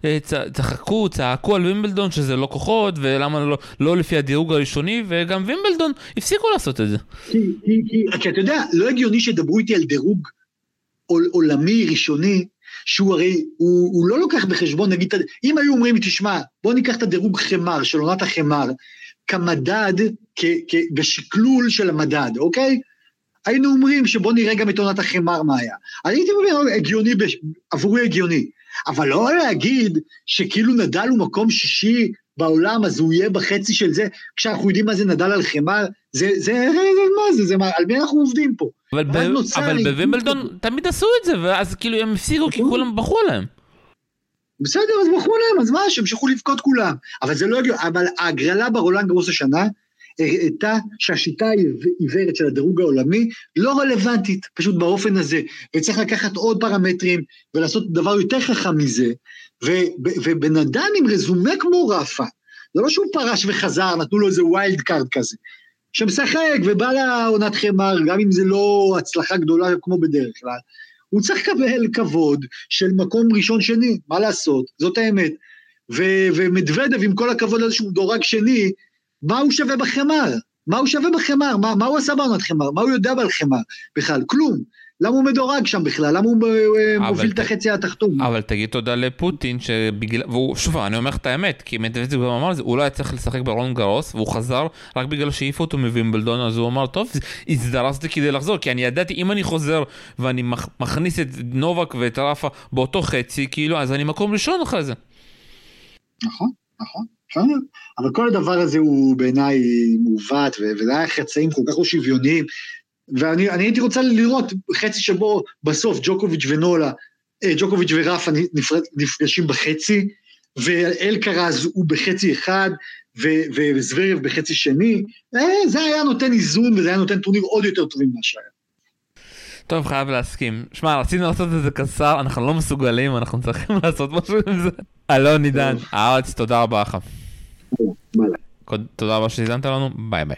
אה, צחקו, צעקו על וימבלדון שזה לא כוחות ולמה לא, לא לפי הדירוג הראשוני וגם וימבלדון הפסיקו לעשות את זה. כי, כי, כי, כי אתה יודע, לא הגיוני שידברו איתי על דירוג עולמי ראשוני שהוא הרי, הוא, הוא לא לוקח בחשבון, נגיד, אם היו אומרים, תשמע, בוא ניקח את הדירוג חמר, של עונת החמר, כמדד, כ, כ, בשקלול של המדד, אוקיי? היינו אומרים שבוא נראה גם את עונת החמר מה היה. אני הייתי אומר, הגיוני, עבורי הגיוני. אבל לא להגיד שכאילו נדל הוא מקום שישי בעולם, אז הוא יהיה בחצי של זה, כשאנחנו יודעים מה זה נדל על חמר, זה, זה, זה, מה זה, זה, מה, על מי אנחנו עובדים פה? אבל, ב, אבל בווימבלדון תמיד עשו את זה, ואז כאילו הם הפסיקו כי. כולם בחרו להם. בסדר, אז בחרו להם, אז מה, שהמשכו לבכות כולם. אבל זה לא הגיוני, אבל ההגרלה ברולנד גרוס השנה, הראתה שהשיטה העיוורת של הדירוג העולמי לא רלוונטית, פשוט באופן הזה, וצריך לקחת עוד פרמטרים ולעשות דבר יותר חכם מזה, ובן אדם עם רזומה כמו רפה, זה לא שהוא פרש וחזר, נתנו לו איזה wild card כזה, שמשחק ובא לעונת חימר, גם אם זה לא הצלחה גדולה כמו בדרך כלל, הוא צריך לקבל כבוד של מקום ראשון-שני, מה לעשות, זאת האמת. ומדוודב, עם כל הכבוד לזה שהוא דורג שני, מה הוא שווה בחמר? מה הוא שווה בחמר? מה, מה הוא עשה בעונת חמר? מה הוא יודע על חמר בכלל? כלום. למה הוא מדורג שם בכלל? למה הוא מוביל את החצי התחתון? אבל תגיד תודה לפוטין שבגלל, והוא, שוב, אני אומר לך את האמת, כי מדוודב גם אמר את זה, הוא לא היה צריך לשחק ברון גרוס, והוא חזר רק בגלל שהעיפו אותו מווימבלדון, אז הוא אמר, טוב, הזדרזתי כדי לחזור, כי אני ידעתי, אם אני חוזר ואני מכניס את נובק ואת רפה באותו חצי, כאילו, אז אני מקום ראשון אחרי זה. נכון, נכון. אבל כל הדבר הזה הוא בעיניי מעוות, וזה היה חצאים כל כך לא שוויוניים, ואני הייתי רוצה לראות חצי שבו בסוף ג'וקוביץ' ונולה, אה, ג'וקוביץ' ורפה נפגשים בחצי, ואלקרז הוא בחצי אחד, וזוורב בחצי שני, אה, זה היה נותן איזון וזה היה נותן טורניר עוד יותר טובים ממה שהיה. טוב, חייב להסכים. שמע, רצינו לעשות את זה קצר, אנחנו לא מסוגלים, אנחנו צריכים (laughs) לעשות משהו עם זה. אלון עידן, הארץ, תודה רבה לך. תודה רבה שהזנת לנו, ביי ביי.